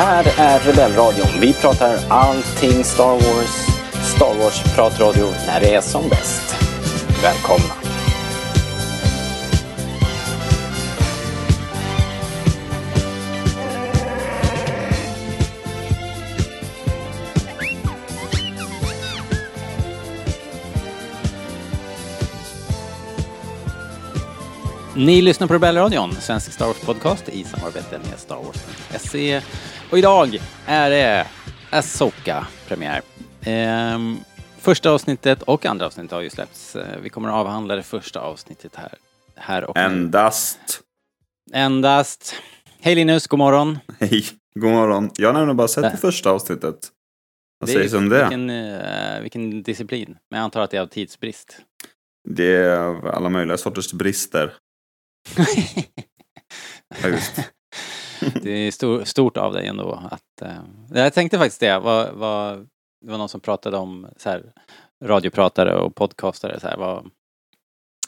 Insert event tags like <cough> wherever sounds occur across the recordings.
Här är Rebellradion. Vi pratar allting Star Wars. Star Wars-pratradio när det är som bäst. Välkomna! Ni lyssnar på Rebellradion, svensk Star Wars-podcast i samarbete med Star Wars.se. Och idag är det Asoka-premiär. Ehm, första avsnittet och andra avsnittet har ju släppts. Eh, Vi kommer att avhandla det första avsnittet här, här och. Endast. Endast. Hej Linus, god morgon. <laughs> Hej, god morgon. Jag har nämligen bara sett Äh. det första avsnittet. Vad sägs om det? Vilken, eh, vilken disciplin. Men jag antar att det är av tidsbrist. Det är alla möjliga sorters brister. Faktiskt. <laughs> det är stor, stort av dig ändå att... eh, jag tänkte faktiskt det. Vad, vad, det var någon som pratade om så här, radiopratare och podcastare. Så här, vad,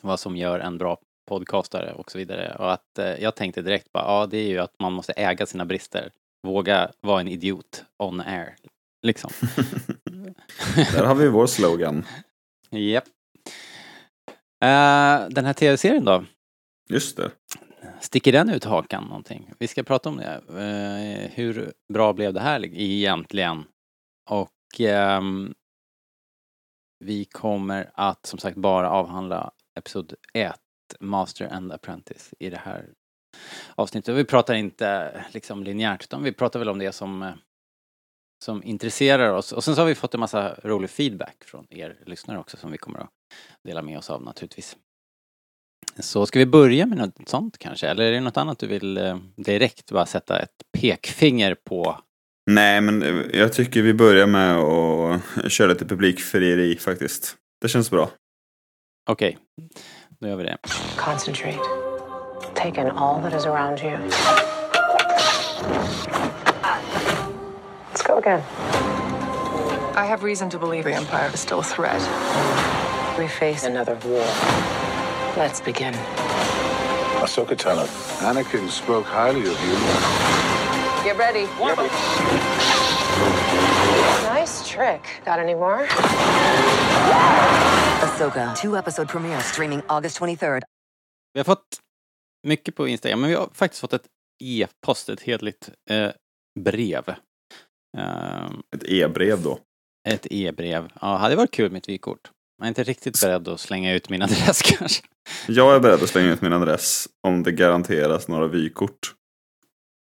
vad som gör en bra podcastare och så vidare. Och att eh, jag tänkte direkt bara, ja det är ju att man måste äga sina brister. Våga vara en idiot on air. Liksom. <laughs> Där har vi vår slogan. <laughs> Japp. Eh, den här tv-serien då? Just det. Sticker den ut hakan någonting? Vi ska prata om det. Uh, hur bra blev det här egentligen? Och um, vi kommer att som sagt bara avhandla Episod 1, Master and Apprentice, i det här avsnittet. Vi pratar inte liksom linjärt, utan vi pratar väl om det som, eh, som intresserar oss. Och sen så har vi fått en massa rolig feedback från er lyssnare också som vi kommer att dela med oss av naturligtvis. Så ska vi börja med något sånt kanske? Eller är det något annat du vill eh, direkt bara sätta ett pekfinger på? Nej, men eh, jag tycker vi börjar med att köra lite publikfrieri faktiskt. Det känns bra. Okej, då gör vi det. Concentrate. Take in all that is around you. Let's go again. I have reason to believe the Empire is still a threat. We face another war. Let's begin. Ahsoka Tano, Anakin spoke highly of you. Get ready. Nice trick. Got any more? Ahsoka, two episode premiere streaming August 23rd. Vi har fått mycket på Instagram, men vi har faktiskt fått ett e-post, ett hedligt eh, brev. Ehm, Ett e-brev då. ett e-brev. Ja, hade varit kul med ett vykort. Jag är inte riktigt beredd att slänga ut min adress <laughs> kanske. Jag är beredd att slänga ut min adress om det garanteras några vykort.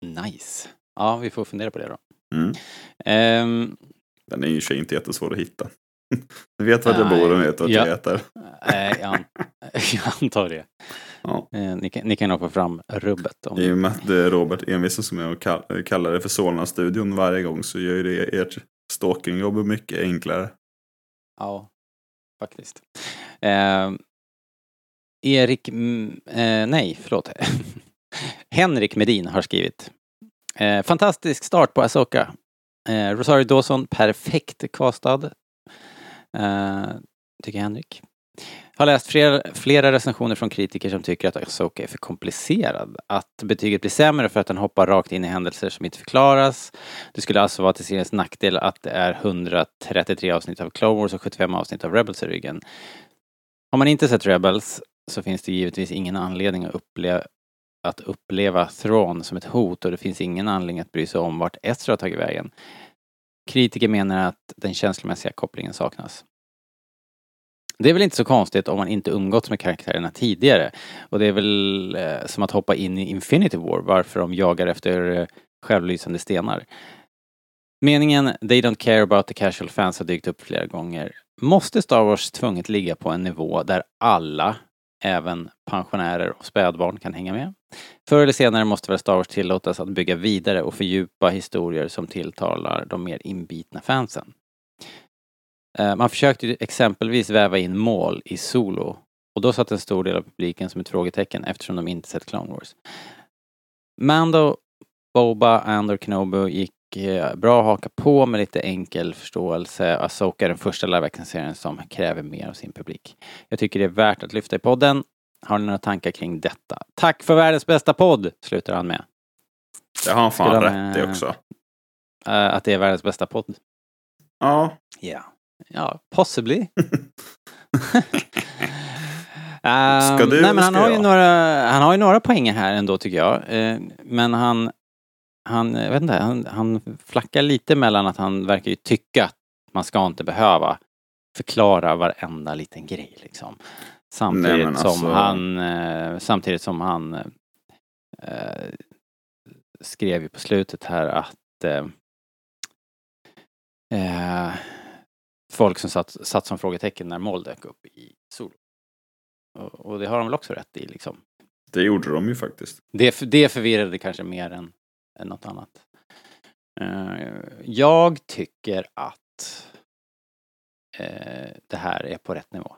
Nice. Ja, vi får fundera på det då. Mm. Ehm, Den är ju i och för sig inte jättesvår att hitta. Du <laughs> vet vart jag bor och vet Ja. jag heter. eh, jag, an- <laughs> jag antar det. Ja. Eh, ni, kan, ni kan få fram rubbet. Om, I och med att det är Robert envisas med att kall- kalla det för Solna-studion varje gång så gör ju det ert stalkingjobb mycket enklare. Ja, faktiskt. Eh, Erik, eh, nej, förlåt. <laughs> Henrik Medin har skrivit. Eh, fantastisk start på Asoka. Eh, Rosario Dawson, perfekt castad. Eh, tycker Henrik. Har läst flera, flera recensioner från kritiker som tycker att Asoka är för komplicerad. Att betyget blir sämre för att den hoppar rakt in i händelser som inte förklaras. Det skulle alltså vara till seriens nackdel att det är 133 avsnitt av Clone Wars och 75 avsnitt av Rebels i ryggen. Har man inte sett Rebels så finns det givetvis ingen anledning att uppleva att uppleva Thrawn som ett hot och det finns ingen anledning att bry sig om vart Ezra har tagit vägen. Kritiker menar att den känslomässiga kopplingen saknas. Det är väl inte så konstigt om man inte umgåtts med karaktärerna tidigare. Och det är väl eh, som att hoppa in i Infinity War, varför de jagar efter eh, självlysande stenar. Meningen “They don't care about the casual fans” har dykt upp flera gånger. Måste Star Wars tvunget ligga på en nivå där alla, även pensionärer och spädbarn, kan hänga med? Förr eller senare måste väl Star Wars tillåtas att bygga vidare och fördjupa historier som tilltalar de mer inbitna fansen. Eh, Man försökte exempelvis väva in mål i Solo och då satt en stor del av publiken som ett frågetecken eftersom de inte sett Clone Wars. Mando, Boba, Andor, Kenobi gick eh, bra att haka på med lite enkel förståelse. Asoka är den första live serien som kräver mer av sin publik. Jag tycker det är värt att lyfta i podden. Har ni några tankar kring detta? Tack för världens bästa podd! Slutar han med. Det har han fan rätt i också. Att det är världens bästa podd. Ja, Ja. Ja, possibly. <laughs> Ska Ehm, du nej, men han ska har, ju några, han har ju några poänger här ändå tycker jag. Eh, men han, han, jag vet inte, han, han flackar lite mellan att han verkar ju tycka att man ska inte behöva förklara varenda liten grej liksom. Samtidigt Nej, men som alltså- han, eh, samtidigt som han eh, skrev ju på slutet här att eh, folk som satt, satt som frågetecken när mål dök upp i Solo. Och, och det har de väl också rätt i liksom. det gjorde de ju faktiskt. Det, det förvirrade kanske mer än, än något annat. Eh, jag tycker att eh, det här är på rätt nivå.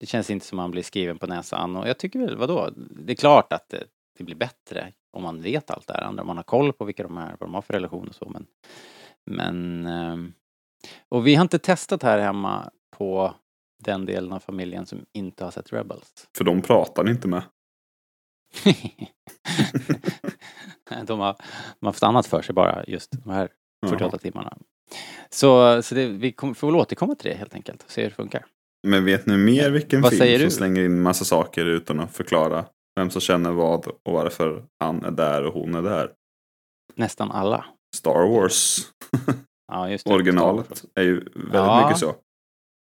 Det känns inte som man blir skriven på näsan och jag tycker väl, vadå? Det är klart att det, det blir bättre om man vet allt det här andra, om man har koll på vilka de är, vad de har för relation och så men men ehm, och vi har inte testat här hemma på den delen av familjen som inte har sett Rebels. För de pratar ni inte med. <laughs> de, har, de har haft annat för sig bara just de här 48 Jaha. timmarna. Så, så det, vi kommer, får väl återkomma till det helt enkelt och se hur det funkar. Men vet ni mer vilken Vad film som slänger in massa saker utan att förklara vem som känner vad och varför han är där och hon är där? Nästan alla. Star Wars, <laughs> Ja, just det. originalet, är ju väldigt Ja. mycket så.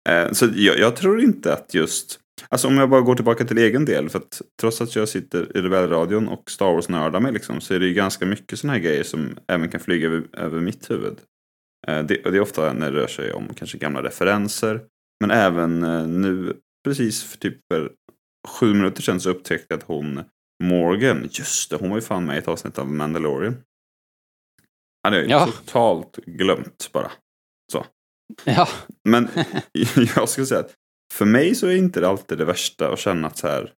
Eh, Så jag, jag tror inte att just, alltså om jag bara går tillbaka till egen del, för att trots att jag sitter i Rebellradion och Star Wars-nördar mig liksom, så är det ju ganska mycket sådana här grejer som även kan flyga över, över mitt huvud. Eh, Det, det är ofta när det rör sig om kanske gamla referenser, men även eh, nu, precis för typ för sju minuter sedan så upptäckte jag att hon, Morgan, just det, hon var ju fan med i ett avsnitt av Mandalorian. Det är Ja. totalt glömt bara. Ja, Men <laughs> jag skulle säga att för mig så är inte det alltid det värsta att känna att så här,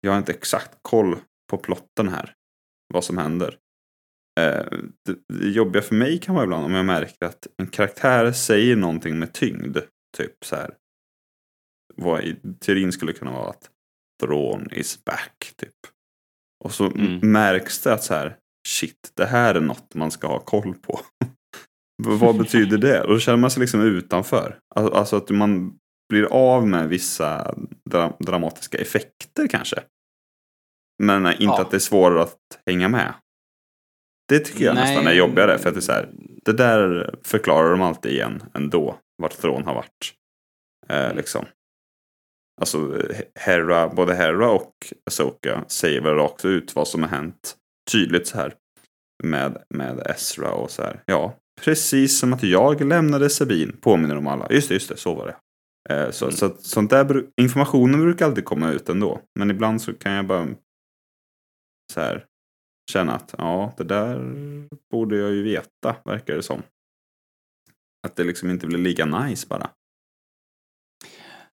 jag har inte exakt koll på plotten här. Vad som händer. Eh, det, det jobbiga för mig kan vara ibland om jag märker att en karaktär säger någonting med tyngd. Typ så här. Vad i teorin skulle kunna vara att Thrawn is back. Typ. Och så Mm. märks det att så här, shit, det här är något man ska ha koll på. Vad betyder det? Och då känner man sig liksom utanför. Al- Alltså att man blir av med vissa dra dramatiska effekter kanske. Men inte Ja. att det är svårare att hänga med. Det tycker jag nästan är jobbigare. För att det är så här, det där förklarar de alltid igen ändå. Vart Thrawn har varit. Eh, liksom. Alltså Hera, både Hera och Asoka säger väl rakt ut vad som har hänt. Tydligt så här. Med, med Ezra och så här. Ja, precis som att jag lämnade Sabine. Påminner om alla. Just det, just det, så var det. Eh, så, Mm. så att sånt där, informationen brukar alltid komma ut ändå. Men ibland så kan jag bara så här känna att ja, det där borde jag ju veta, verkar det som. Att det liksom inte blir lika nice bara.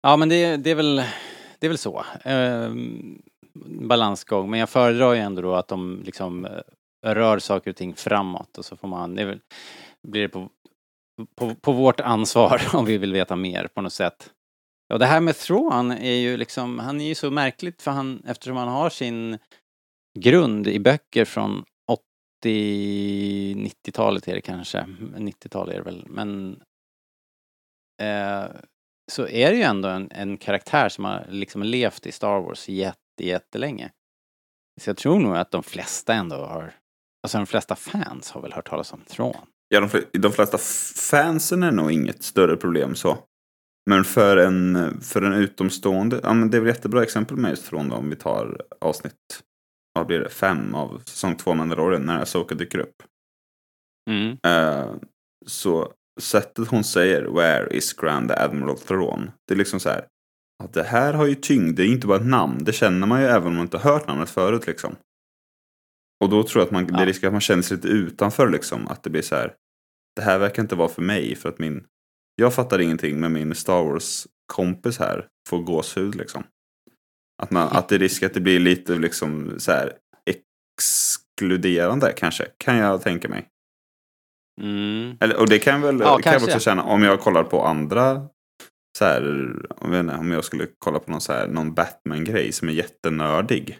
ja men det, det, är väl, det är väl så. Ehm, balansgång. Men jag föredrar ju ändå då att de liksom eh, rör saker och ting framåt och så får man, det väl, blir det på, på, på vårt ansvar <laughs> om vi vill veta mer på något sätt. Och det här med Thrawn är ju liksom, han är ju så märkligt för han, eftersom han har sin grund i böcker från 80-90-talet är det kanske, 90-tal är det väl, men eh, så är det ju ändå en, en karaktär som har liksom levt i Star Wars jätte, jättelänge. Så jag tror nog att de flesta ändå har, alltså de flesta fans har väl hört talas om Thrawn. Ja, de, fl- de flesta fansen är nog inget större problem så. Men för en, för en utomstående, ja men det är väl jättebra exempel med just från då, om vi tar avsnitt, vad blir det, fem av säsong två Mandalorian när Asoka dyker upp. Mm. Eh, så sättet hon säger Where is Grand Admiral Thrawn? Det är liksom så här. Att det här har ju tyngd, det är inte bara ett namn. Det känner man ju även om man inte har hört namnet förut liksom. Och då tror jag att man, det Ja. är risk att man känner sig lite utanför liksom. Att det blir så här. Det här verkar inte vara för mig för att min... Jag fattar ingenting men min Star Wars-kompis här får gåshud liksom. Att, man, att det är risk att det blir lite liksom så här exkluderande kanske. Kan jag tänka mig. Mm. Eller, och det kan väl Ja, kan jag också känna om jag kollar på andra så här, jag inte, om jag skulle kolla på någon, så här, någon Batman-grej som är jättenördig.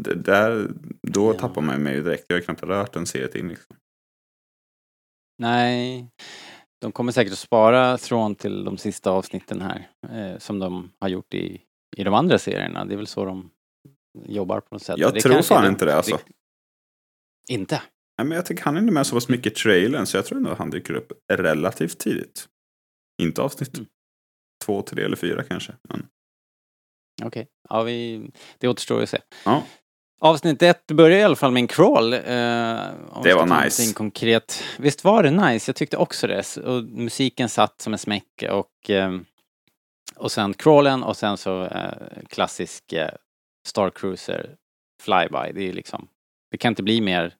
Det, där, då Ja. tappar man mig direkt. Jag har knappt rört en serie till. Liksom. Nej, de kommer säkert att spara Thrawn till de sista avsnitten här. Eh, som de har gjort i, i de andra serierna. Det är väl så de jobbar på något sätt. Jag det tror fan inte det, alltså. Inte? Nej, men jag tycker han är med så pass mycket i trailern så jag tror ändå att han dyker upp relativt tidigt. Inte avsnitt Mm. två, tre eller fyra kanske. Men, Okej. Ja, vi, det återstår att se. ja. Avsnitt ett börjar i alla fall med en crawl. Eh, Det var nice. Konkret. Visst var det nice? Jag tyckte också det. Och musiken satt som en smäck och, eh, och sen crawlen och sen så eh, klassisk eh, Star Cruiser flyby. Det är liksom, det kan inte bli mer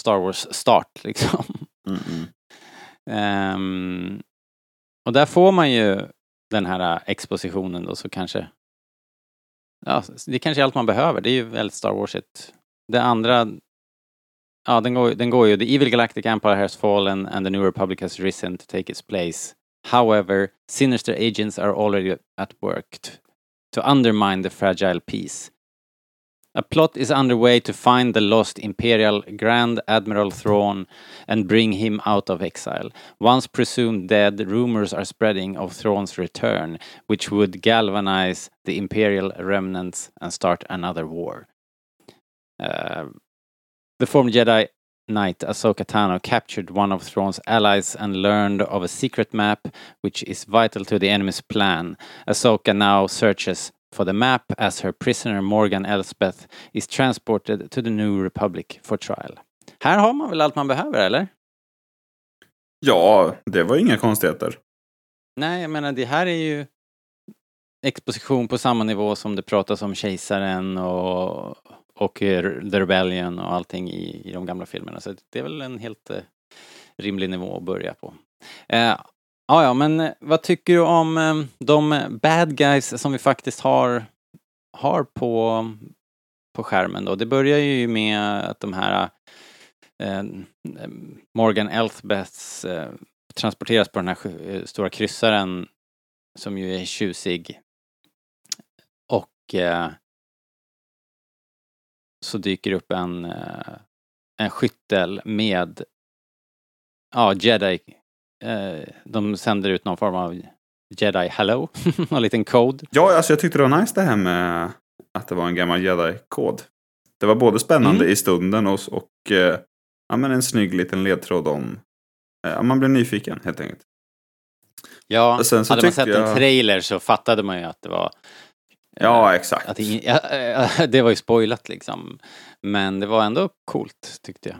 Star Wars start <laughs> liksom. Mm, mm. Ehm, och där får man ju den här äh, expositionen då så kanske Ja, det kanske är allt man behöver. Det är ju väldigt Star Warsigt. Det andra Ja, den går, den går ju The Evil Galactic Empire has fallen and the New Republic has risen to take its place. However, sinister agents are already at work to undermine the fragile peace. A plot is underway to find the lost Imperial Grand Admiral Thrawn and bring him out of exile. Once presumed dead, rumors are spreading of Thrawn's return, which would galvanize the Imperial remnants and start another war. Uh, the former Jedi Knight Ahsoka Tano captured one of Thrawn's allies and learned of a secret map which is vital to the enemy's plan. Ahsoka now searches for the map as her prisoner Morgan Elspeth is transported to the New Republic for trial. Här har man väl allt man behöver, eller? Ja, det var inga konstigheter. Nej, jag menar det här är ju exposition på samma nivå som det pratas om Kejsaren och, och eh, The Rebellion och allting i, i de gamla filmerna. Så det är väl en helt eh, rimlig nivå att börja på. Eh, ja, ja, men eh, vad tycker du om eh, de bad guys som vi faktiskt har, har på, på skärmen då? Det börjar ju med att de här eh, eh Morgan Elthbeths eh, transporteras på den här stora kryssaren som ju är tjusig. Och eh, så dyker upp en, en skyttel med ja, jedi. Eh, de sänder ut någon form av jedi hello, <laughs> en liten kod. Ja, alltså jag tyckte det var nice det här med att det var en gammal jedi-kod. Det var både spännande Mm. i stunden och, och eh, ja, men en snygg liten ledtråd om... Eh, man blev nyfiken helt enkelt. Ja, Och sen så hade man sett en jag- trailer så fattade man ju att det var eh, Ja, exakt. Att det, <laughs> det var ju spoilat liksom. Men det var ändå coolt tyckte jag.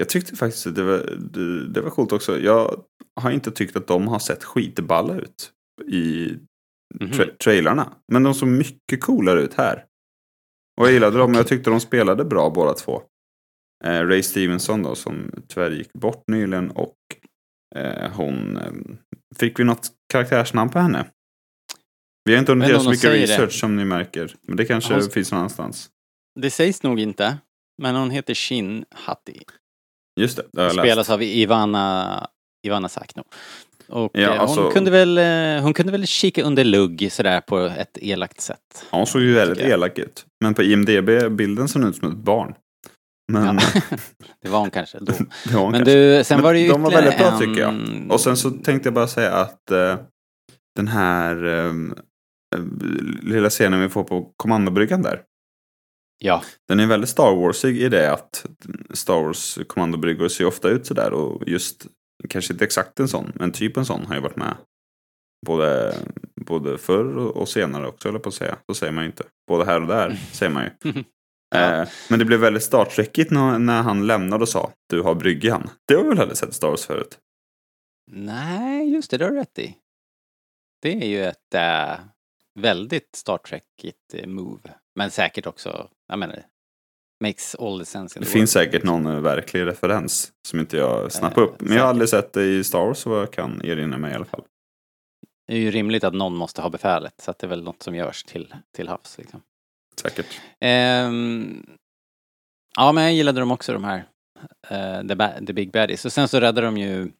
Jag tyckte faktiskt att det var, det, det var coolt också. Jag har inte tyckt att de har sett skitballa ut i Mhm. tra- trailarna. Men de såg mycket coolare ut här. Och jag gillade dem, jag tyckte de spelade bra båda två. Eh, Ray Stevenson då, som tyvärr gick bort nyligen och eh, hon... Eh, fick vi något karaktärsnamn på henne? Vi har inte hunnit göra så mycket säger det. research som ni märker. Men det kanske Hon- finns någon annanstans. Det sägs nog inte. Men hon heter Shin Hati. Just det, det har jag läst. Spelas av Ivana, Ivana Sakno. Och Ja, eh, hon, alltså- kunde väl, eh, hon kunde väl kika under lugg sådär på ett elakt sätt. Ja, hon såg ju väldigt elak ut. Men på IMDB-bilden såg hon ut som ett barn. Men Ja, <laughs> det var hon kanske då. var hon Men kanske. du, sen Men var det ju de var väldigt bra, en... tycker jag. Och sen så tänkte jag bara säga att eh, den här eh, eh, lilla scenen vi får på kommandobryggan där. Ja, Den är väldigt Star Warsig i det att Star Wars kommandobryggor ser ofta ut sådär och just, kanske inte exakt en sån, men typ en sån har ju varit med. Både, både förr och senare också, eller på att säga. Så säger man ju inte. Både här och där, <laughs> säger man ju. Eh, men det blev väldigt Star Trekigt när, när han lämnade och sa du har bryggan. Det har vi väl aldrig sett Star Wars förut? nej, just det, det har du rätt i. Det är ju ett äh, väldigt Star Trek-igt eh, move. Men säkert också, jag menar, makes all the sense in Det finns säkert någon eh, verklig referens som inte jag snappar Eh, upp. Men jag har aldrig sett det i Star Wars så jag kan erinra mig i alla fall. Det är ju rimligt att någon måste ha befälet, så att det är väl något som görs till, till havs. Liksom. Säkert. Ehm, ja, men jag gillade dem också, de här eh, the, ba- the Big Baddies. Och sen så räddade de ju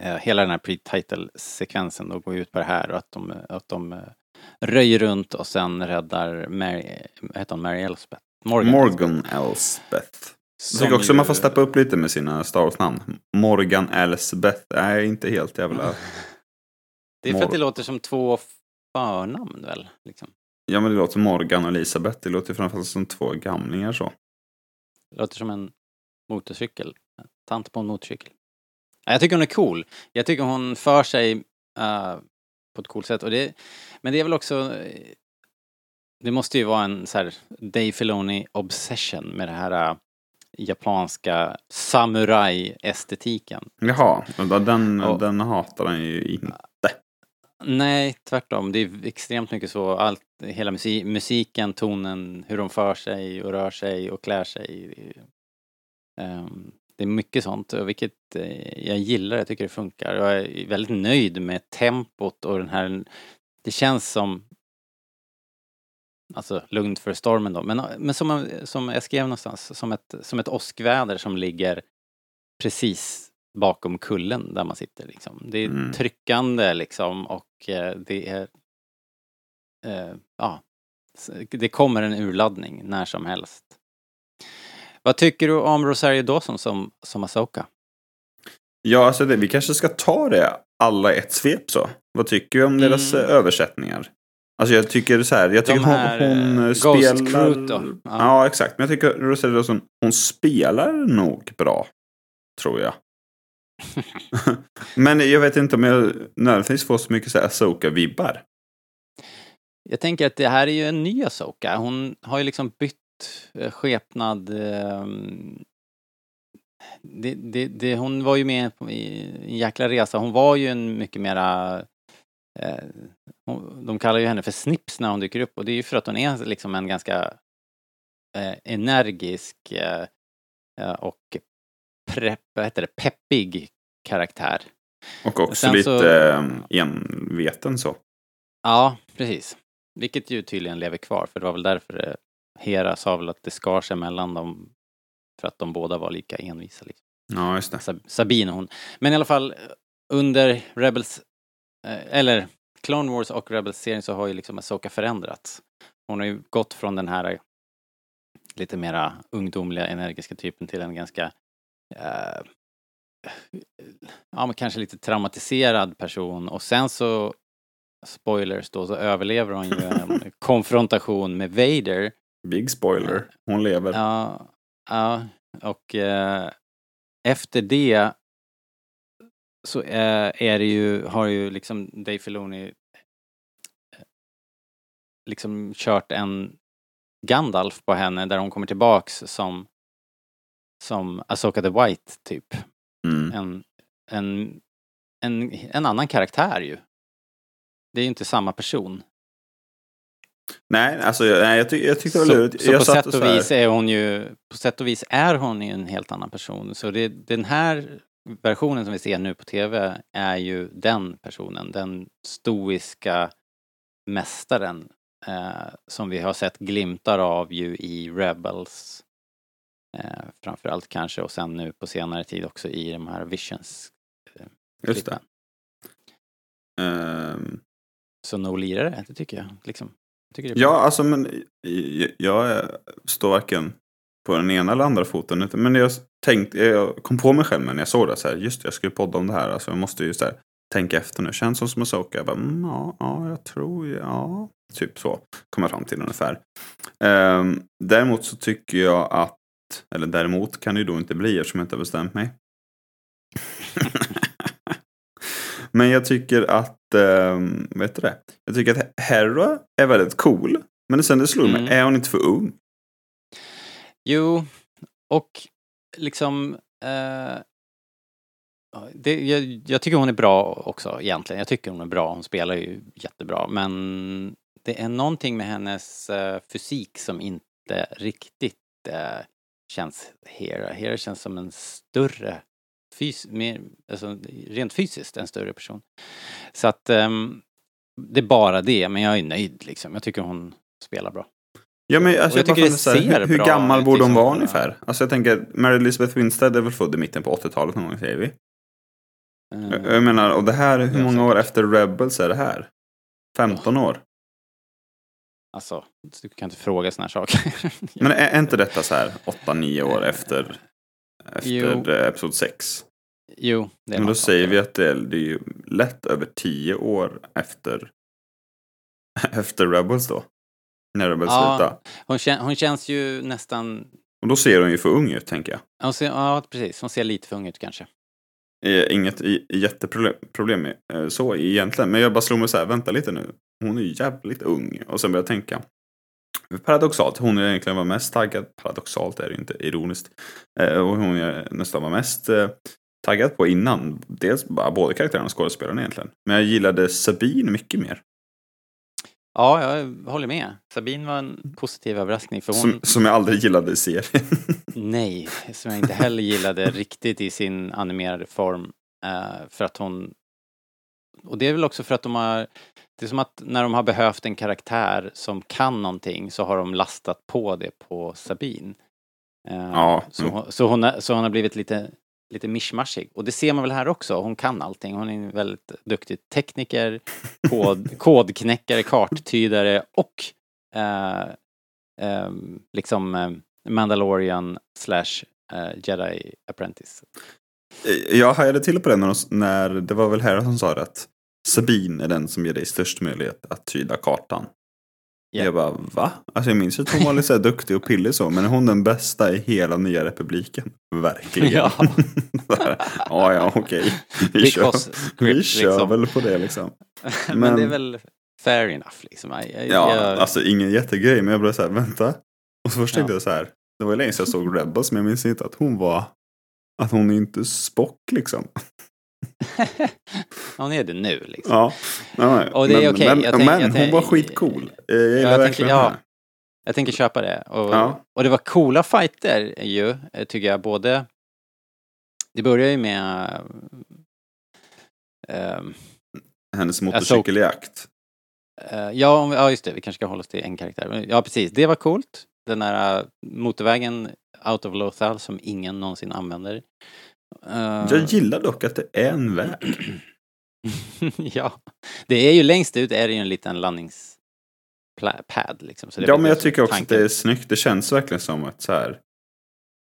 eh, hela den här pre-title-sekvensen då går ut på det här och att de, att de eh, röjer runt och sen räddar Mary, heter hon, Mary Elspeth? Morgan. Morgan Elsbeth. Jag Som tycker också ju- man får steppa upp lite med sina Star Wars-namn. Morgan Elsbeth är inte helt jävla... <laughs> Det är för att det låter som två förnamn väl? Liksom. Ja men det låter Morgan och Elisabeth. Det låter framförallt som två gamlingar så. Det låter som en motorcykel. Tant på en motorcykel. Ja, Jag tycker hon är cool. Jag tycker hon för sig eh, på ett coolt sätt. Och det, men det är väl också... Det måste ju vara en så här Dave Filoni obsession med det här eh, japanska samurai-estetiken. Jaha, och den, Ja. den hatar han ju inte. Nej, tvärtom. Det är extremt mycket så. Allt, hela musik, musiken, tonen, hur de för sig och rör sig och klär sig. Ehm, det är mycket sånt, och vilket eh, jag gillar. Jag tycker det funkar. Jag är väldigt nöjd med tempot och den här... Det känns som... Alltså lugnt för stormen då, men, men som, som jag skrev någonstans, som ett, som ett åskväder som ligger precis bakom kullen där man sitter. Liksom. Det är Mm. tryckande liksom och eh, det är... Eh, ja, det kommer en urladdning när som helst. Vad tycker du om Rosario Dawson som, som Asoka? Ja, alltså det, vi kanske ska ta det alla i ett svep så. Vad tycker vi om deras Mm. eh, översättningar? Alltså jag tycker så här, jag tycker här, hon, hon eh, eh, Ghost spelar... Ja. Ja. exakt. Men jag tycker Rosario Dawson, hon spelar nog bra. Tror jag. <laughs> Men jag vet inte om jag nödvändigtvis får så mycket så Asoka-vibbar. Jag tänker att det här är ju en ny Asoka. Hon har ju liksom bytt skepnad. ehm, Det, det, det, hon var ju med i en jäkla resa. Hon var ju en mycket mera... Eh, de kallar ju henne för Snips när hon dyker upp och det är ju för att hon är liksom en ganska eh, energisk eh, eh, och prepp, vad heter det, peppig karaktär. Och också Sen lite så- eh, enveten så. Ja, precis. Vilket ju tydligen lever kvar, för det var väl därför det, Hera sa väl att det skar sig mellan dem för att de båda var lika envisa. Liksom. Ja, just det. Sab- Sabine hon. Men i alla fall under Rebels, eh, eller Clone Wars och Rebels-serien så har ju liksom Asoka förändrats. Hon har ju gått från den här lite mera ungdomliga, energiska typen till en ganska eh, ja, men kanske lite traumatiserad person och sen så spoilers då, så överlever hon ju en <laughs> konfrontation med Vader. Big spoiler. Hon lever. Ja, ja och eh, efter det så eh, är det ju, har ju liksom Dave Filoni eh, liksom kört en Gandalf på henne där hon kommer tillbaks som som Asoka the White typ. Mm. En, en, en, en annan karaktär ju. Det är ju inte samma person. Nej, alltså jag, nej, jag, tyck, jag tyckte det var Så, lurigt. så jag på sätt och så här- vis är hon ju, på sätt och vis är hon ju en helt annan person. Så det, den här versionen som vi ser nu på TV är ju den personen, den stoiska mästaren eh, som vi har sett glimtar av ju i Rebels. Eh, framförallt kanske och sen nu på senare tid också i de här Visions. Just det. Ehm, Så no lirare, det tycker jag. Liksom. Ja, alltså men jag, eh, står varken på den ena eller andra foten. Men jag tänkte, jag kom på mig själv när jag såg det så här, just det, jag skulle podda om det här. Alltså jag måste ju så här, tänka efter nu. Känns som som Asoka. Jag bara, mm, ja, ja, jag tror, ja. Typ så kommer jag fram till ungefär. Um, däremot så tycker jag att, eller däremot kan det ju då inte bli eftersom jag inte har bestämt mig. Men jag tycker att, um, vet du det? Jag tycker att Hera är väldigt cool. Men sen det slog mig, Mm. är hon inte för ung? Jo, och liksom... Eh, det, jag, jag tycker hon är bra också egentligen. Jag tycker hon är bra. Hon spelar ju jättebra. Men det är någonting med hennes eh, fysik som inte riktigt eh, känns Hera. Hera känns som en större, fys mer, alltså, rent fysiskt en större person. Så att ehm, det är bara det, men jag är nöjd liksom. Jag tycker hon spelar bra. Ja, men alltså, jag jag tycker det så här, ser hur, hur gammal borde hon liksom. vara ungefär? Alltså jag tänker, Mary Elizabeth Winstead är väl född i mitten på 80-talet någon gång säger vi. Mm. Jag- Jag menar, och det här, hur många år efter Rebels är det här? 15 år? Alltså, du kan inte fråga såna här saker. <laughs> Men är, är inte detta så här 8-9 år efter. Efter eh, Episod 6? jo, det är Men då säger vi att det är, det är ju lätt över 10 år efter, <laughs> efter Rebels då. När Rebels Ja. slutade. Hon, kän, hon känns ju nästan... Och då ser hon ju för ung ut tänker jag. Hon ser, ja, precis. Hon ser lite för ung ut kanske. Eh, Inget jätteproblem eh, så egentligen. Men jag bara slog mig så här, vänta lite nu. Hon är ju jävligt ung. Och sen började jag tänka. Paradoxalt, hon är egentligen var mest taggad. Paradoxalt är det inte, ironiskt. Eh, och hon är nästan var mest eh, taggad på innan. Dels både karaktärerna och skådespelarna egentligen. Men jag gillade Sabine mycket mer. Ja, jag håller med. Sabine var en positiv överraskning för hon... Som, som jag aldrig gillade i serien. Nej, som jag inte heller gillade riktigt i sin animerade form. eh, för att hon... Och det är väl också för att de har... Det är som att när de har behövt en karaktär som kan någonting så har de lastat på det på Sabine. Eh, Ja, så, mm. så, hon, har- så hon har blivit lite, lite mischmaschig. Och det ser man väl här också. Hon kan allting. Hon är en väldigt duktig tekniker, <laughs> kod, kodknäckare, karttydare och eh, ehm, liksom eh, Mandalorian slash eh, Jedi Apprentice. Jag hajade till på det när, de- när det var väl här som sa det att Sabine är den som ger dig störst möjlighet att tyda kartan. Ja. Jag bara, va? Alltså jag minns att hon var lite duktig och pillig så, men är hon den bästa i hela nya republiken? Verkligen. Ja. <laughs> Här, ja, ja, okej. Vi kör, Because vi script, kör liksom. väl på det liksom. Men, <laughs> Men- det är väl fair enough liksom. Jag, jag, Ja, jag, alltså ingen jättegrej, men jag blev så här, vänta. Och så först tänkte Ja. jag så här, det var ju länge sedan jag såg Rebels, men jag minns inte att hon var, att hon är inte Spock liksom. <laughs> hon är det nu liksom. Ja, nej. Och det är men, men, Jag tänk- men jag hon var skitcool. Jag gillar tänker- verkligen ja. henne. Jag tänker köpa det. Och, Ja. och det var coola fighter ju, tycker jag. Både... Det börjar ju med... ehm, Hennes motorcykeljakt. eh, ja, om ja, just det. Vi kanske ska hålla oss till en karaktär. Men Ja, precis. Det var coolt. Den där eh, motorvägen out of Lothal som ingen någonsin använder. Eh, Jag gillar dock att det är en väg. <clears throat> ja. Det är ju längst ut är det ju en liten landningspad liksom. Är Ja, men jag tycker också att tanken. det är snyggt. Det känns verkligen som ett så här,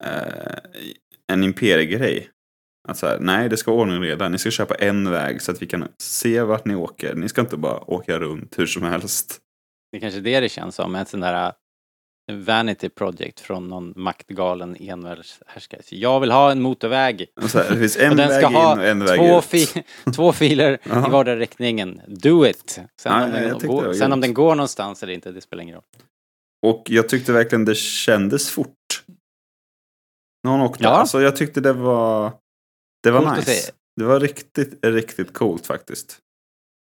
eh, en imperiegrej. Att så här, nej, det ska vara ordning och reda. Ni ska köpa en väg så att vi kan se vart ni åker. Ni ska inte bara åka runt hur som helst. Det är kanske det det känns som, en sån där vanity project från någon maktgalen envärldshärskare. Jag vill ha en motorväg. Här, det finns en <laughs> och den väg ska in ha och en väg två, ut. fi- <laughs> två filer i vardera riktningen. Do it! Sen, Ja, om, den, går, sen om den går någonstans eller inte, det spelar ingen roll. Och jag tyckte verkligen det kändes fort. Någon åkte. Ja. Alltså jag tyckte det var, det var Coolt nice. Det var riktigt, riktigt coolt faktiskt.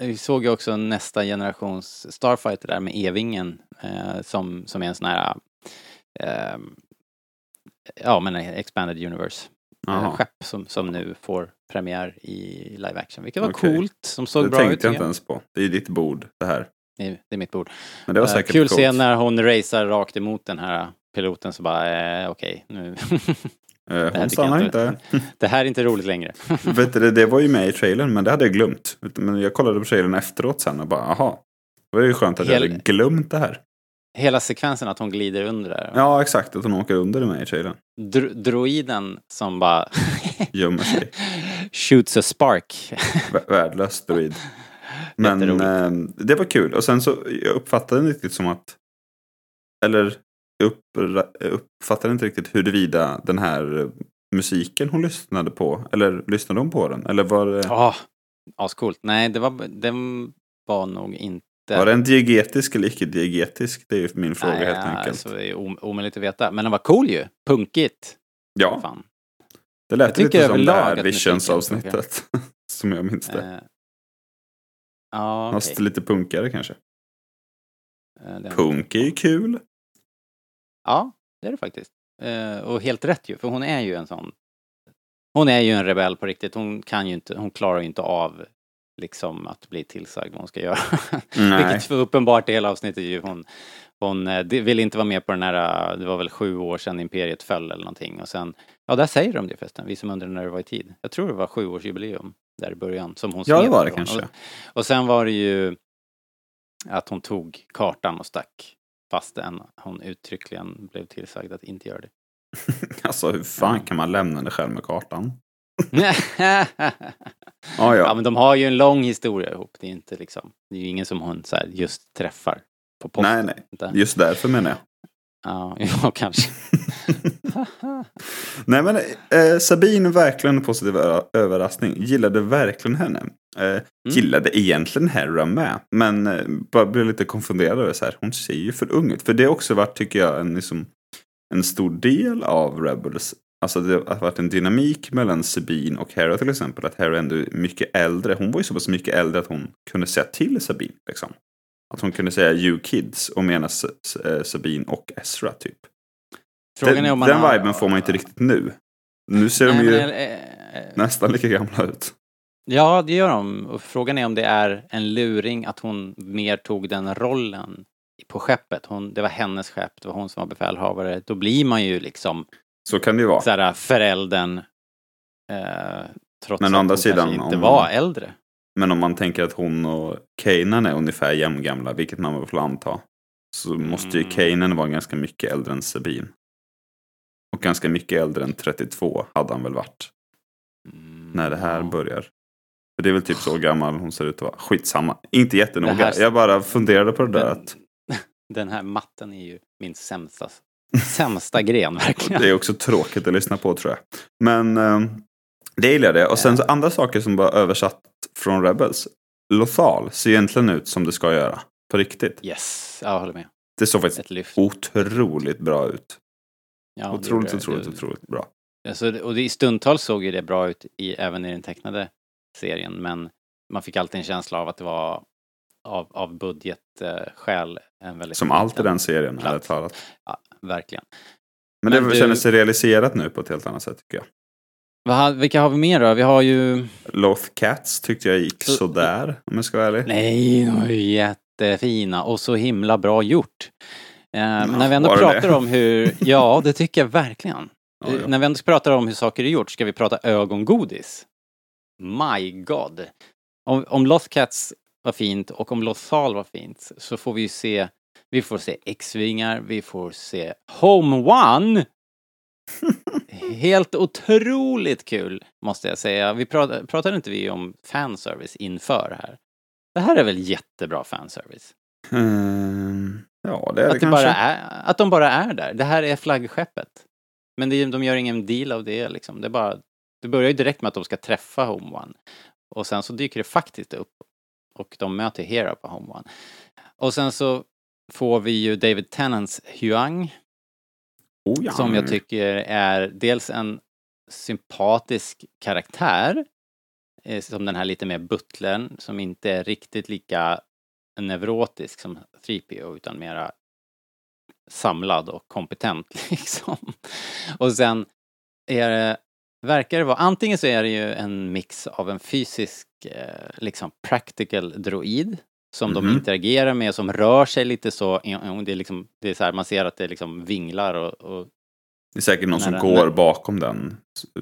Vi såg ju också nästa generations Starfighter där med E-vingen eh, som, som är en sån här eh, ja men expanded universe eh, Jaha. skepp som, som nu får premiär i live action. Vilket var Okej. coolt, som såg det bra ut. tänkte jag inte ens på. Det är ditt bord det här. Det är, det är mitt bord. Men det var Eh, säkert Kul coolt. scen när hon racear rakt emot den här piloten så bara, eh, okej, nu. <laughs> Eh, Hon stannar jag inte. <laughs> det här är inte roligt längre. <laughs> Vet du, det, det var ju med i trailern, men det hade jag glömt. Men jag kollade på trailern efteråt sen och bara, aha. Det var ju skönt att jag Hel- hade glömt det här. Hela sekvensen att hon glider under där. Ja, exakt. Att hon åker under det med i trailern. dro droiden som bara <laughs> Gömmer sig. shoots a spark. V- Värdelös droid. Men eh, det var kul. Och sen så jag uppfattade inte riktigt som att... Eller jag upp, uppfattade inte riktigt huruvida den här musiken hon lyssnade på. Eller lyssnade hon på den? Eller var det, Ja, ascoolt. Nej, det var, den var nog inte... var den diegetisk eller icke diegetisk? Det är ju min fråga Nej, helt enkelt. Alltså, det är om- omöjligt att veta. Men den var cool ju. Punkigt. ja, Fan. det lät Jag lite som det här Visions-avsnittet. <laughs> som jag minns det. Eh, ja, okej. Fast lite punkigare kanske. Den- Punk är ju kul. Ja, det är det faktiskt. Eh, och helt rätt ju, för hon är ju en sån... Hon är ju en rebell på riktigt. Hon kan ju inte, hon klarar ju inte av liksom att bli tillsagd vad hon ska göra. <laughs> Vilket för uppenbart i hela avsnittet ju. Hon, hon eh, ville inte vara med på den här, eh, det var väl sju år sedan Imperiet föll eller någonting. Och sen, ja där säger de det förresten, vi som undrar när det var i tid. Jag tror det var sjuårsjubileum där i början som hon Ja, det var det kanske. Och, och sen var det ju att hon tog kartan och stack fastän hon uttryckligen blev tillsagd att inte göra det. <laughs> Alltså hur fan kan man lämna henne själv med kartan? <laughs> ja, Ja, ja. men de har ju en lång historia ihop. Det är inte liksom, det är ju ingen som hon så här just träffar på posten. Nej, nej. Just därför menar jag. Ja, <laughs> ja, kanske. <laughs> Nej men eh, Sabine verkligen en positiv överraskning. Gillade verkligen henne. Mm. Eh, Gillade egentligen Hera med. Men eh, bara blev lite konfunderad över så här. Hon ser ju för ung ut. För det har också varit tycker jag en, liksom, en stor del av Rebels. Alltså det har varit en dynamik mellan Sabine och Hera till exempel. Att Hera ändå är mycket äldre. Hon var ju så pass mycket äldre att hon kunde säga till Sabine. Liksom. Att hon kunde säga you kids och mena eh, Sabine och Ezra typ. Frågan den är om man den har- viben får man inte riktigt nu. Nu ser de Nej, ju men, eh, eh, nästan lika gamla ut. Ja, det gör de. Och frågan är om det är en luring att hon mer tog den rollen på skeppet. Hon, det var hennes skepp, det var hon som var befälhavare. Då blir man ju liksom Så kan det ju vara. så här föräldern eh, trots Men att andra hon sidan, kanske inte om- var äldre. Men om man tänker att hon och Kanan är ungefär jämngamla, vilket man väl får anta. Så måste ju Mm. Kanan vara ganska mycket äldre än Sabine. Och ganska mycket äldre än 32 hade han väl varit. När det här Mm, Ja. börjar. För det är väl typ så gammal hon ser ut att vara. Skitsamma. Inte jättenoga. Här- Jag bara funderade på det där att <laughs> Den här matten är ju min sämsta, sämsta gren verkligen. Det är också tråkigt att lyssna på tror jag. Men eh, det gillade jag. Och sen så andra saker som var översatt från Rebels. Lothal ser egentligen ut som det ska göra. På riktigt. Yes, jag håller med. Det såg faktiskt otroligt bra ut. Ja, otroligt, otroligt, Det- otroligt bra. Alltså, och det, i stundtals såg ju det bra ut i, även i den tecknade serien, men man fick alltid en känsla av att det var av, av budgetskäl en väldigt Som allt i den serien, ärligt talat. Ja, verkligen. Men, Men det du- känner sig realiserat nu på ett helt annat sätt tycker jag. Vad, vilka har vi mer då? Vi har ju... Loth Cats tyckte jag gick Så- sådär, om jag ska vara ärlig. Nej, de var ju jättefina och så himla bra gjort. Eh, när vi ändå pratar det? om hur... <laughs> Ja, det tycker jag verkligen. Ja, ja. När vi ändå pratar om hur saker är gjort, ska vi prata ögongodis? My God! Om, om Lost Cats var fint och om Lothal var fint så får vi ju se, vi får se X-vingar, vi får se Home One! <laughs> Helt otroligt kul, måste jag säga. Vi pratade, pratade inte vi om fanservice inför här? Det här är väl jättebra fanservice? Ehm, ja, det är det Att, det kanske. bara är, att de bara är där. Det här är flaggskeppet. Men det, de gör ingen deal av det liksom. Det, är bara, det börjar ju direkt med att de ska träffa Home One. Och sen så dyker det faktiskt upp. Och de möter Hera på Home One. Och sen så får vi ju David Tennants Huang. Oh, ja. Som jag tycker är dels en sympatisk karaktär. eh, Som den här lite mer butlern som inte är riktigt lika neurotisk som 3PO utan mera samlad och kompetent <laughs> liksom. Och sen är det, verkar det vara, antingen så är det ju en mix av en fysisk, eh, liksom practical droid som de Mhm. interagerar med, som rör sig lite så, det är liksom, det är så här, man ser att det liksom vinglar och, och Det är säkert någon som När- går när- bakom den.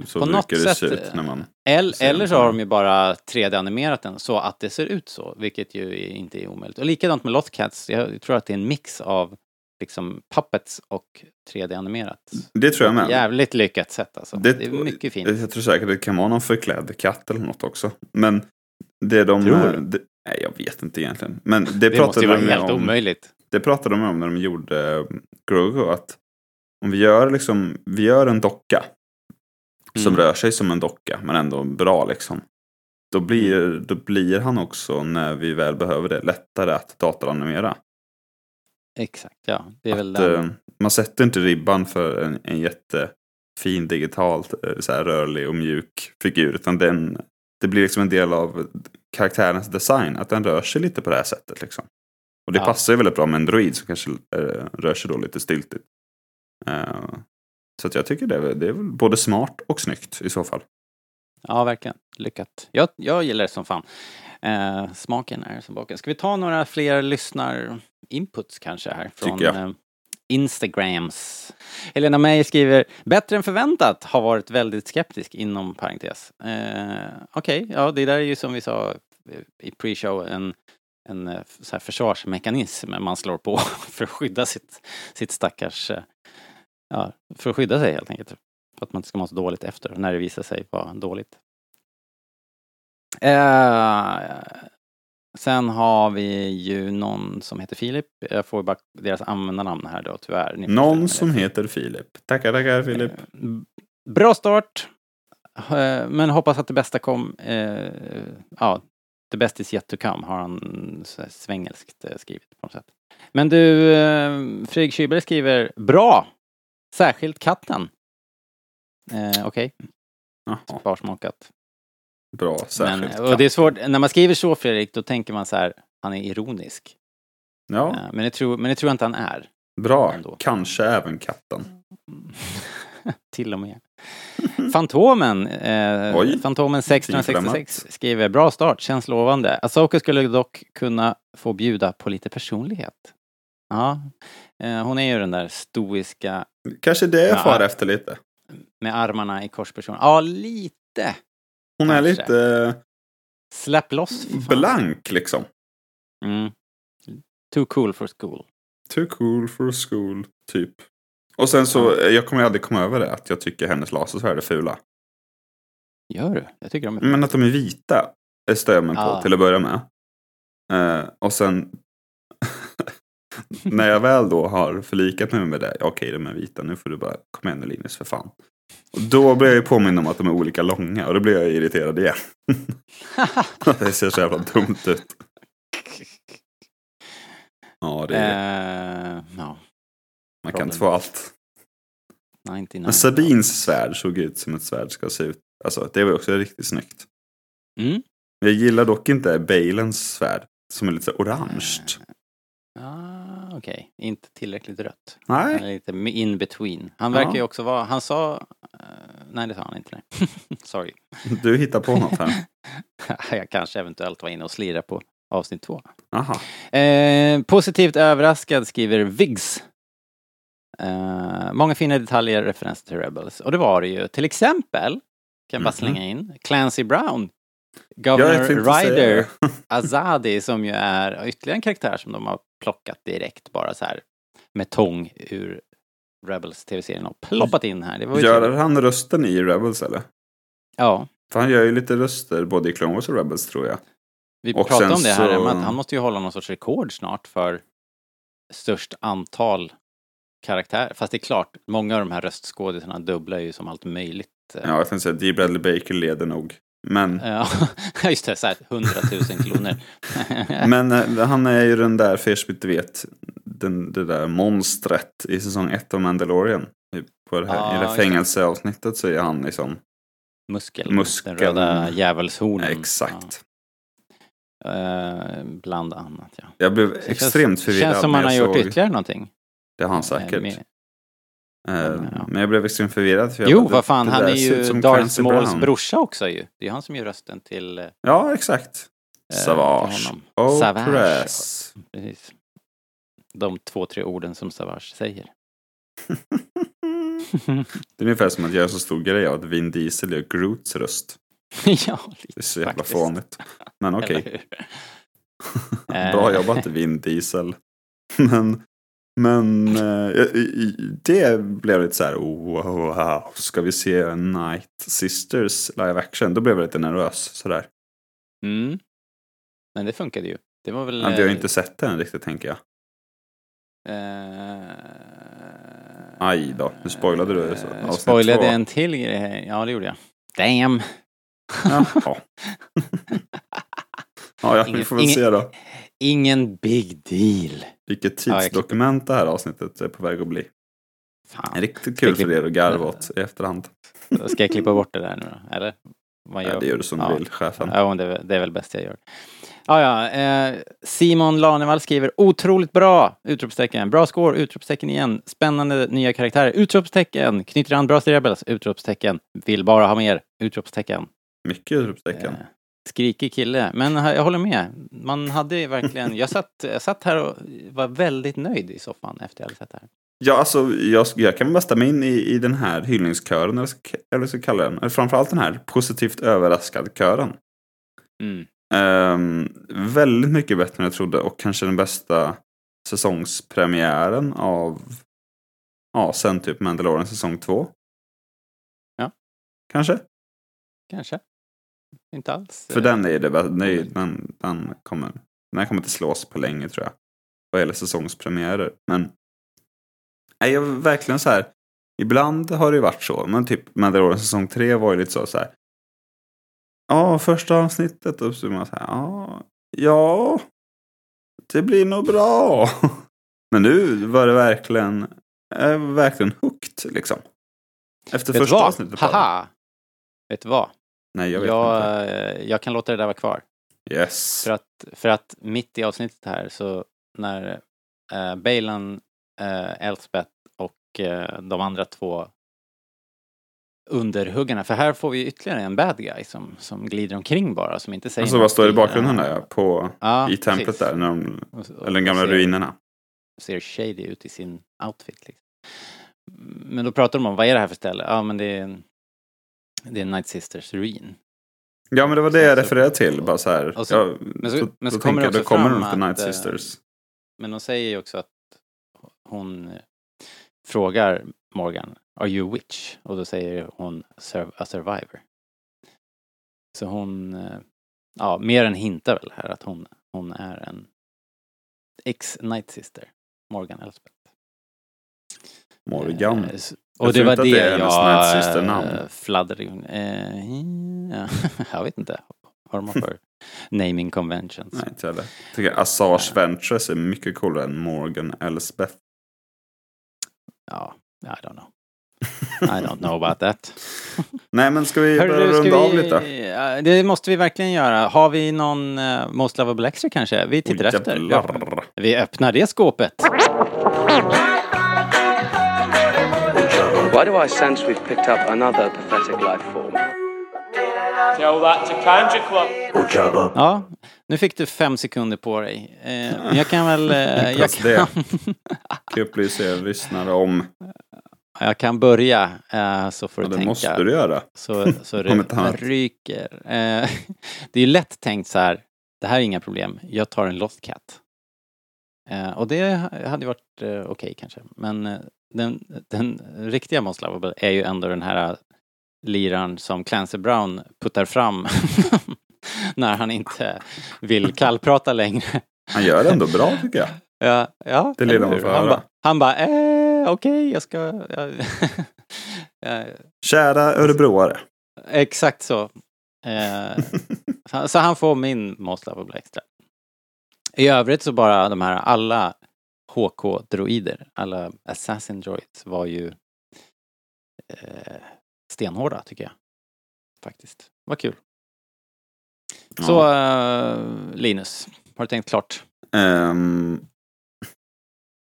Så- På något brukar det se sätt, ut när man... Eller, den så har den. de ju bara 3D-animerat den så att det ser ut så, vilket ju inte är omöjligt. Och likadant med Lothcats, jag tror att det är en mix av liksom puppets och 3D-animerat. Det tror jag med. Jävligt lyckat sätt alltså. Det, är mycket fint. Jag tror säkert det kan vara någon förklädd katt eller något också. Men det de... Tror du? Det, nej, jag vet inte egentligen. Men det, Det måste pratade ju vara helt om. omöjligt. Det pratade de om när de gjorde eh, Grogu. Att om vi gör, liksom, vi gör en docka. Som Mm. rör sig som en docka. Men ändå bra liksom. Då blir, då blir han också, när vi väl behöver det, lättare att datoranimera. Exakt, ja. Det är väl Att, den. eh, man sätter inte ribban för en, en jättefin digitalt eh, så här, rörlig och mjuk figur. Utan den, det blir liksom en del av karaktärens design. Att den rör sig lite på det här sättet. Liksom. Och det Ja. passar ju väldigt bra med en droid som kanske eh, rör sig då lite styltigt. Eh, så jag tycker det är, det är både smart och snyggt i så fall. Ja, verkligen. Lyckat. Jag, jag gillar det som fan. Eh, smaken är som baken. Ska vi ta några fler lyssnar-inputs kanske här? Från. Eh, Instagrams. Helena Meyer skriver, bättre än förväntat, har varit väldigt skeptisk inom parentes. Eh, Okej, ja det där är ju som vi sa eh, i pre-show en, en eh, så här försvarsmekanism man slår på <laughs> för att skydda sitt, sitt stackars, ja, för att skydda sig helt enkelt. För att man inte ska må så dåligt efter när det visar sig vara dåligt. Eh, sen har vi ju någon som heter Filip. Jag får bara deras användarnamn här då tyvärr. Ni Någon som heter Filip. Tackar, tackar Filip. Eh, Bra start. Eh, Men hoppas att det bästa kom. eh, Ja, the best is yet to come har han svengelskt eh, skrivit på något sätt. Men du, eh, Fredrik Kyberg skriver bra. Särskilt katten. Eh, Okej, Jaha, sparsmakat. bra, Men, särskilt. och det är svårt, när man skriver så Fredrik, då tänker man så här, han är ironisk. Ja, Eh, Men det tror, men det tror jag inte han är. bra. ändå. Kanske även katten. <laughs> Till och med. Fantomen, eh, Oj. Fantomen 1666 Fiflamat. skriver bra start, känns lovande. Asoka skulle dock kunna få bjuda på lite personlighet. Ja, hon är ju den där stoiska Kanske det jag Ja. far efter lite. med armarna i korsperson. Ja, lite. Hon är Kanske. lite Släpp loss. blank liksom. Mm. Too cool for school. Too cool for school, typ. Och sen så, jag kommer aldrig komma över det, att jag tycker hennes lasersvärd är fula. Gör du? Jag tycker de är Men att de är vita, stör jag mig på till att börja med. Eh, och sen, <laughs> när jag väl då har förlikat mig med det, okej de är vita, nu får du bara, kom igen nu Linus för fan. Och då blir jag ju påminn om att de är olika långa och då blir jag irriterad igen. <laughs> det ser så jävla dumt ut. Ja, det är, Eh, ja, man kan inte få allt. 99. Men Sabins svärd såg ut som ett svärd ska se ut. Alltså det var också riktigt snyggt. Mm. Jag gillar dock inte Balens svärd. Som är lite så orange. Ah, Okej, inte tillräckligt rött. Nej. Eller lite in between. Han Ja. verkar ju också vara, han sa, eh, nej det sa han inte, nej. <laughs> Sorry. <laughs> Du hittar på något här. <laughs> Jag kanske eventuellt var inne och slirade på avsnitt två. Aha. Eh, positivt överraskad skriver Viggs. Eh, många fina detaljer, referenser till Rebels. Och det var det ju. Till exempel, kan jag bara Mhm. slänga in, Clancy Brown. Governor Ryder. <laughs> Azadi som ju är ytterligare en karaktär som de har plockat direkt bara så här med tång ur Rebels tv-serien och ploppat in här. Det Gör trevligt. han rösten i Rebels eller? Ja, För han gör ju lite röster både i Clone Wars och Rebels tror jag. vi Och pratade om det här, så- att han måste ju hålla någon sorts rekord snart för störst antal karaktärer. Fast det är klart, många av de här röstskådisarna dubblar ju som allt möjligt. Ja, jag tänkte säga Dee Bradley Baker leder nog. Men, Ja, <laughs> just det, så här, 100 000 kronor. <laughs> men eh, han är ju den där, för er som inte vet, den, det där monstret i säsong ett av Mandalorian. På det här, Ja, I det det. fängelseavsnittet så är han liksom, Muskel, Muskeln. den röda djävulshornen. exakt. Ja. Eh, bland annat, ja. Jag blev Det extremt känns, förvirrad känns som han har gjort ytterligare någonting. Det har han Eh, säkert. med- Eh, ja. Men jag blev extremt förvirrad. För jag Jo, vad fan, det han är ju Darth Mauls brorsa också ju. Det är han som gör rösten till... eh, Ja, exakt. Eh, Savage. Oh, Savage. press. Precis. De två, tre orden som Savage säger. <laughs> Det är ungefär som att göra så stor grej av att Vin Diesel gör Groots röst. <laughs> ja, Det lite är så jävla faktiskt. fånigt. Men okej. Eller hur? <laughs> Eh, Bra jobbat Vin Diesel. Men, Men eh, det blev lite så här, oh, wow, ska vi se Night Sisters live action? Då blev jag lite nervös sådär. Mm. Men det funkade ju. Det var väl... Men vi har ju eh, inte sett den riktigt tänker jag. eh, Aj då, nu spoilade du så avsnitt Spoilade två. en till grej. Ja, det gjorde jag. Damn! Jaha. <laughs> ja, ja, vi får väl ingen- se då. Ingen big deal. Vilket tidsdokument det här avsnittet är på väg att bli. Fan. Riktigt kul för er att garva åt i efterhand. Ska jag klippa bort det där nu då? Eller? Vad Ja, det gör du som Ja. du vill, chefen. Ja, det, är väl- det är väl bäst jag gör. Ja, ja. Eh, Simon Lanevall skriver otroligt bra! Utropstecken. Bra score! Utropstecken igen. Spännande nya karaktärer. Utropstecken. Knyter an bra till Rebels. Utropstecken. Vill bara ha mer. Utropstecken. Mycket utropstecken. Eh, skrikig kille. Men jag håller med. Man hade verkligen... Jag satt, jag satt här och var väldigt nöjd i soffan efter jag hade sett det här. Ja, alltså jag, jag kan bara stämma in i, i den här hyllningskören, eller eller ska jag kalla den. Eller framförallt den här positivt överraskad-kören. Mm. Ehm, väldigt mycket bättre än jag trodde och kanske den bästa säsongspremiären av, ja, sen typ Mandalorian säsong två. Ja. Kanske? Kanske. Inte alls. För den är det bästa, den, den kommer, den kommer inte slås på länge tror jag. Vad gäller säsongspremiärer. Men, nej, jag verkligen så här. Ibland har det ju varit så, men typ Mandalorian säsong tre var ju lite så, så här. Ja, första avsnittet och så man så här, ja, ja, det blir nog bra. <laughs> Men nu var det verkligen, äh, verkligen hooked liksom. Efter Vet första vad? avsnittet. Haha! Vet du vad? Nej, jag vet jag, inte. eh, jag kan låta det där vara kvar. Yes. För att, för att mitt i avsnittet här så när eh, Baylan, eh, Elspeth och eh, de andra två underhuggarna, för här får vi ytterligare en bad guy som, som glider omkring bara, som inte säger Alltså vad står i bakgrunden där ja, på, Ja, i templet precis. där, när de, eller de gamla ser, ruinerna. ser shady ut i sin outfit. Liksom. Men då pratar de om, vad är det här för ställe? Ja, men det är en, det är Night Sisters ruin. Ja men det var det jag refererade till, bara så här. så- ja, men så- så, men så då kommer det då också kommer fram till Night att, eh, Sisters. Men de säger ju också att hon eh, frågar Morgan, Are you a witch? Och då säger hon "Sur- a survivor. Så hon, eh, ja, mer än hintar väl här att hon, hon är en ex-night sister, Morgan Elspeth. Morgan. Eh, Jag Och det var det det är jag eh, fladdrade in. Eh, ja, <laughs> jag vet inte. Vad de har för <laughs> naming conventions. Nej, inte heller. Jag tycker Assange Ventures är mycket coolare än Morgan Elspeth. Ja, I don't know. I don't know about that. <laughs> Nej men ska vi börja runda av vi, lite? Ja, det måste vi verkligen göra. Har vi någon uh, Most Lovable Extra kanske? Vi tittar Oj, efter. Vi jävlar. öppnar, vi öppnar det skåpet. Why do I sense we've picked up another pathetic life form? Tell that to Kanja Club. Ja, nu fick du fem sekunder på dig. Eh, jag kan väl... Eh, jag, Plus det. kan, Kan upplysa er lyssnare om. jag kan börja, eh, så får Ja, du det tänka. måste du göra. Så, <laughs> så det ryker. Eh, <laughs> det är lätt tänkt så här, det här är inga problem, jag tar en Lost Cat. Eh, och det hade varit eh, okej kanske. Men eh, den, den riktiga Most Lovable är ju ändå den här liraren som Clancy Brown puttar fram <laughs> när han inte vill kallprata längre. Han gör det ändå bra tycker jag. <laughs> Ja, ja, Det lilla man får Han höra. bara, han bara eh, okej, jag ska... Ja, <laughs> Kära örebroare. Exakt så. Eh, så- så han får min Most Lovable Extra. I övrigt så bara de här alla HK-droider, alla Assassin Droids var ju eh, stenhårda tycker jag. Faktiskt. Vad kul. Så eh, Linus, har du tänkt klart? Ehm,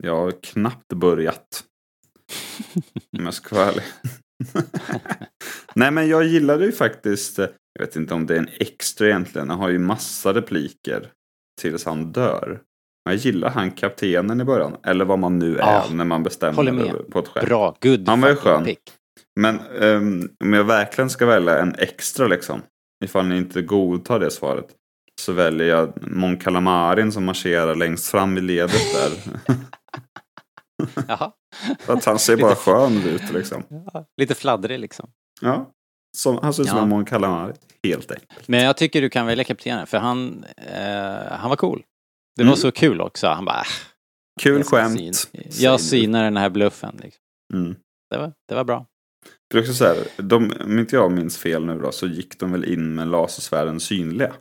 jag har knappt börjat. <laughs> Om jag ska vara ärlig. <laughs> Nej men jag gillade ju faktiskt, jag vet inte om det är en extra egentligen, han har ju massa repliker tills han dör. Jag gillar han kaptenen i början, eller vad man nu är Ja, när man bestämmer på ett skepp. Bra, good Han var ju skön. pick. Men ehm, om jag verkligen ska välja en extra liksom, ifall ni inte godtar det svaret, så väljer jag Mon Calamarin som marscherar längst fram i ledet där. Jaha. <laughs> Att han ser bara skön ut liksom. Ja, lite fladdrig liksom. Ja. Som, han ser ut som Ja. en Mon Calamari. Helt enkelt. Men jag tycker du kan välja kaptenen för han, eh, han var cool. Det Mm. var så kul också. Han bara, äh, Kul jag skämt. syn- Jag synar den här bluffen. Liksom. Mm. Det, var, det var bra. Det är också så här, de, om inte jag minns fel nu då, så gick de väl in med lasersvärden synliga.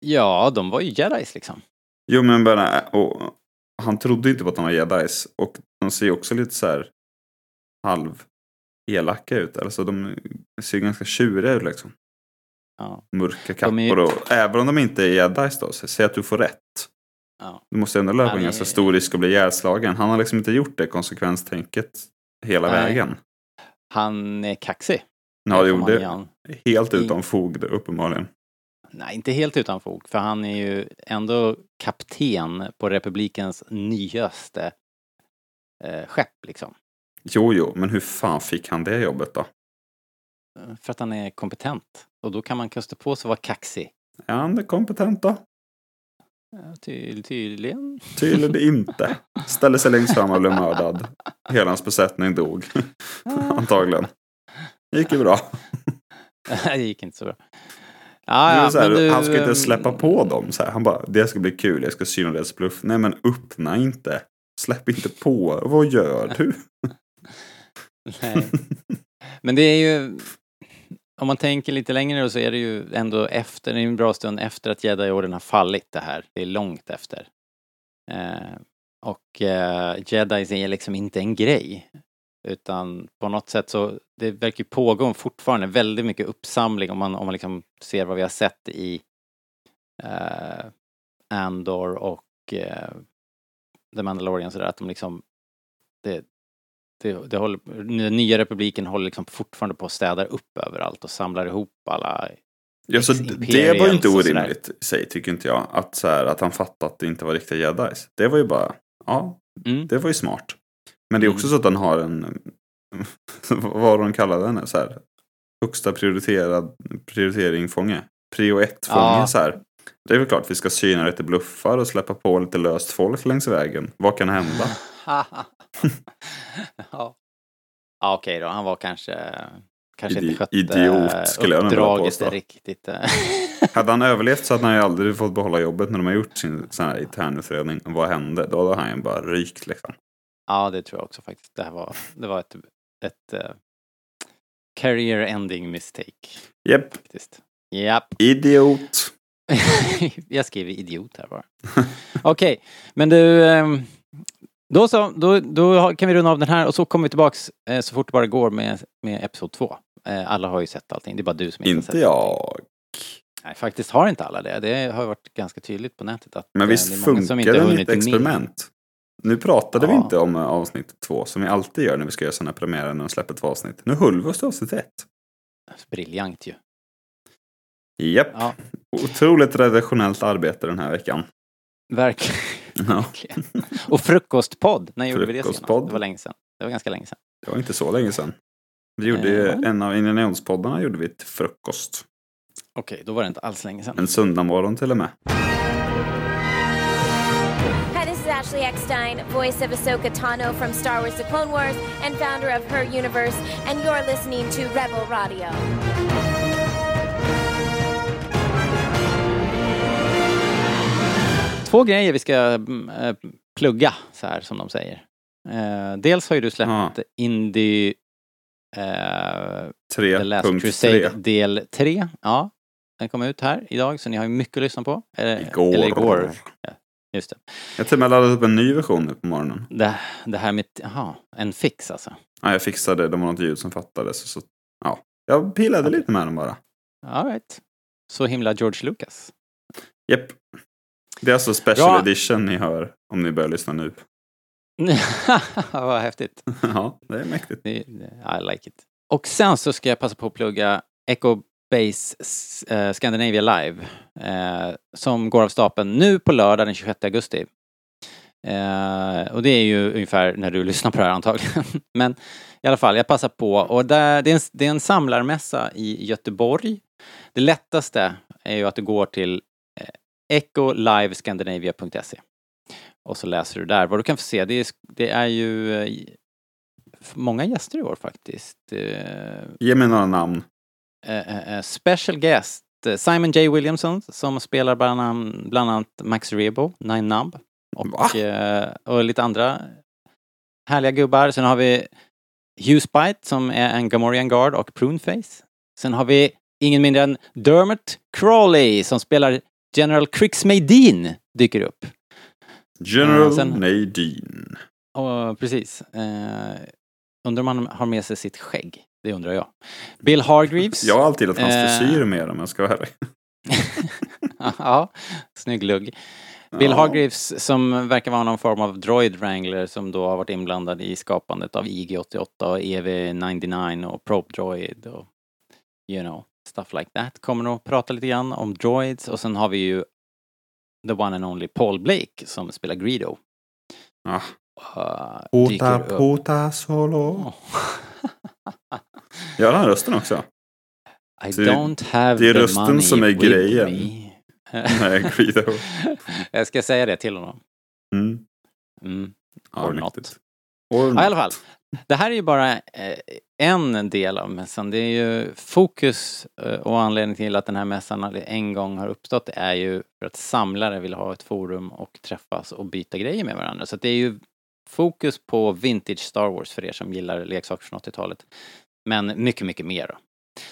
Ja, de var ju jedis liksom. Jo men bara, och han trodde inte på att de var jedis. Och de ser ju också lite så här halv elaka ut. Alltså de ser ganska tjuriga ut liksom. Ja. Mörka är ju- kappor och även om de inte är jedis då, säg att du får rätt. Ja. Du måste ändå löpa en är- ganska stor risk att bli ihjälslagen. Han har liksom inte gjort det konsekvenstänket hela Nej. vägen. Han är kaxig. Ja, det gjorde han. Helt utan fog uppenbarligen. Nej, inte helt utan fog, för han är ju ändå kapten på republikens nyaste eh, skepp liksom. Jo, jo, men hur fan fick han det jobbet då? För att han är kompetent. Och då kan man kosta på sig att vara kaxig. Är han kompetent då? Ja, Ty tydligen. Tydligen inte. <laughs> Ställde sig längst fram och blev mördad. Hela hans besättning dog. Antagligen. Det gick ju bra. <laughs> det gick inte så bra. Det Ja, här, du, han ska inte släppa på dem. Så här. Han bara, det ska bli kul, jag ska syna deras bluff. Nej men öppna inte. Släpp inte på. Vad gör du? <laughs> Nej. Men det är ju, om man tänker lite längre då så är det ju ändå efter, en bra stund efter att Jedi-orden har fallit det här. Det är långt efter. Eh, och eh, Jedis är liksom inte en grej. Utan på något sätt så, det verkar pågå fortfarande väldigt mycket uppsamling om man, om man liksom ser vad vi har sett i eh, Andor och eh, The Mandalorian sådär, att de liksom det, det, det håller, den nya republiken håller liksom fortfarande på att städa upp överallt och samlar ihop alla Ja, så det var ju inte orimligt i sig, tycker inte jag. Att, så här, att han fattade att det inte var riktiga jedis. Det var ju bara, ja, Mm. det var ju smart. Men det är också Mm. så att han har en, <laughs> vad de kallar den, så här, högsta prioriterad prioritering fånge. Prio 1 fånge Ja. så här. Det är väl klart vi ska syna lite bluffar och släppa på lite löst folk längs vägen. Vad kan hända? <laughs> <laughs> ja. Ja, okej då, han var kanske kanske Idi- inte skötte idiot, skulle jag uppdraget påstå. riktigt. eh. <laughs> Hade han överlevt så hade han ju aldrig fått behålla jobbet när de har gjort sin sån här internutredning. Vad hände? Då hade han ju bara rykt liksom. ja, det tror jag också faktiskt. Det här var, det var ett, ett eh, career ending mistake. Japp. Japp. idiot. <laughs> jag skriver idiot här bara. Okej, men du, ehm, då så, då, då har- kan vi runda av den här och så kommer vi tillbaks eh, så fort det bara går med, med Episod 2. Eh, Alla har ju sett allting, det är bara du som inte, har Inte sett allting. jag. Nej, faktiskt har inte alla det. Det har varit ganska tydligt på nätet att Men eh, visst det är många som funkar inte har det hunnit lite med. experiment? Nu pratade vi Ja. inte om eh, avsnitt två som vi alltid gör när vi ska göra sådana premiärer när de släpper två avsnitt. Nu höll vi oss till avsnitt ett. Briljant ju. Japp, Ja, otroligt redaktionellt arbete den här veckan. verkligen. <laughs> Ja. Och frukostpodd, när gjorde vi det senast? Det var länge sedan. Det var ganska länge sedan. det var inte så länge sedan. Vi gjorde ju, Ja. en av Indianionspoddarna gjorde vi till frukost. Okej, då var det inte alls länge sedan. En söndagmorgon till och med. Hi, this is Ashley Eckstein, voice of Ahsoka Tano from Star Wars The Clone Wars and founder of Her Universe, and you're listening to Rebel Radio. Två grejer vi ska eh, plugga, så här som de säger. Eh, dels har ju du släppt Ja. Indie eh, The Last 3.3. Crusade del 3. Ja, den kom ut här idag så ni har ju mycket att lyssna på. Eh, Igår. Eller igår. Ja, just det. Jag till och med laddat upp en ny version nu på morgonen. det. Det här med, jaha, en fix alltså. Ja, jag fixade, det var något ljud som fattades. Så, ja. Jag pillade Okej. lite med den bara. All right. Så himla George Lucas. Japp. Det är alltså special Bra. edition ni hör om ni börjar lyssna nu. <laughs> <laughs> Vad häftigt. ja, det är mäktigt. I like it. Och sen så ska jag passa på att plugga Echo Base eh, Scandinavia Live. Eh, som går av stapeln nu på lördag den 26 augusti. Eh, och det är ju ungefär när du <laughs> lyssnar på det här antagligen. Men i alla fall, jag passar på. Och där, det, är en, det är en samlarmässa i Göteborg. Det lättaste är ju att du går till ecolivescandinavia.se Och så läser du där vad du kan få se. Det är, det är ju eh, många gäster i år faktiskt. Eh, Ge mig några namn. eh, special guest Simon J. Williamson som spelar bland, annat- Max Rebo, Nine Nub. Va? Och, och lite andra härliga gubbar. Sen har vi Hugh Spite som är en Gamorrean Guard och Pruneface. Sen har vi ingen mindre än Dermot Crawley som spelar General Crix Maydeen dyker upp. General Eh, sen- Nadine. Precis. Eh, undrar om han har med sig sitt skägg. Det undrar jag. Bill Hargreaves. <laughs> Jag har alltid gillat hans Eh. frisyr mer om jag ska vara ärlig. <laughs> ja, snygg lugg. Bill Ja. Hargreaves som verkar vara någon form av droid wrangler som då har varit inblandad i skapandet av IG-88 och EV-99 och Probe Droid och you know, stuff like that. Kommer nog prata lite grann om droids och sen har vi ju the one and only Paul Blake som spelar Greedo. Ah. Uh, Puta puta solo. <laughs> Gör han rösten också? I Det- don't have det är the rösten money som är grejen. Nej, Greedo. <laughs> Jag ska säga det till honom. Mm. Mm. Ja, Or not. riktigt. Or Ja, i alla not. fall. Det här är ju bara eh, en del av mässan. Det är ju fokus eh, och anledningen till att den här mässan en gång har uppstått är ju för att samlare vill ha ett forum och träffas och byta grejer med varandra. Så det är ju fokus på vintage Star Wars för er som gillar leksaker från 80-talet. Men mycket, mycket mer. då.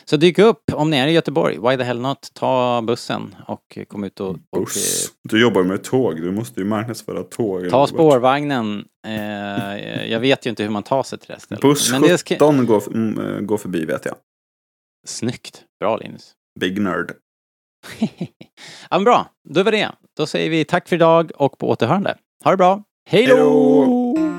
Så dyk upp om ni är i Göteborg. Why the hell not? Ta bussen och kom ut och, och eh, Buss. Du jobbar med tåg. Du måste ju marknadsföra tåg. Ta spårvagnen. Eh, jag vet ju inte hur man tar sig till det stället. Buss Men det ska... 17 går, mm, eh, går förbi vet jag. Snyggt. Bra Linus. Big nerd. <laughs> ja, men bra. Då var det. Då säger vi tack för idag och på återhörande. Ha det bra. Hej då!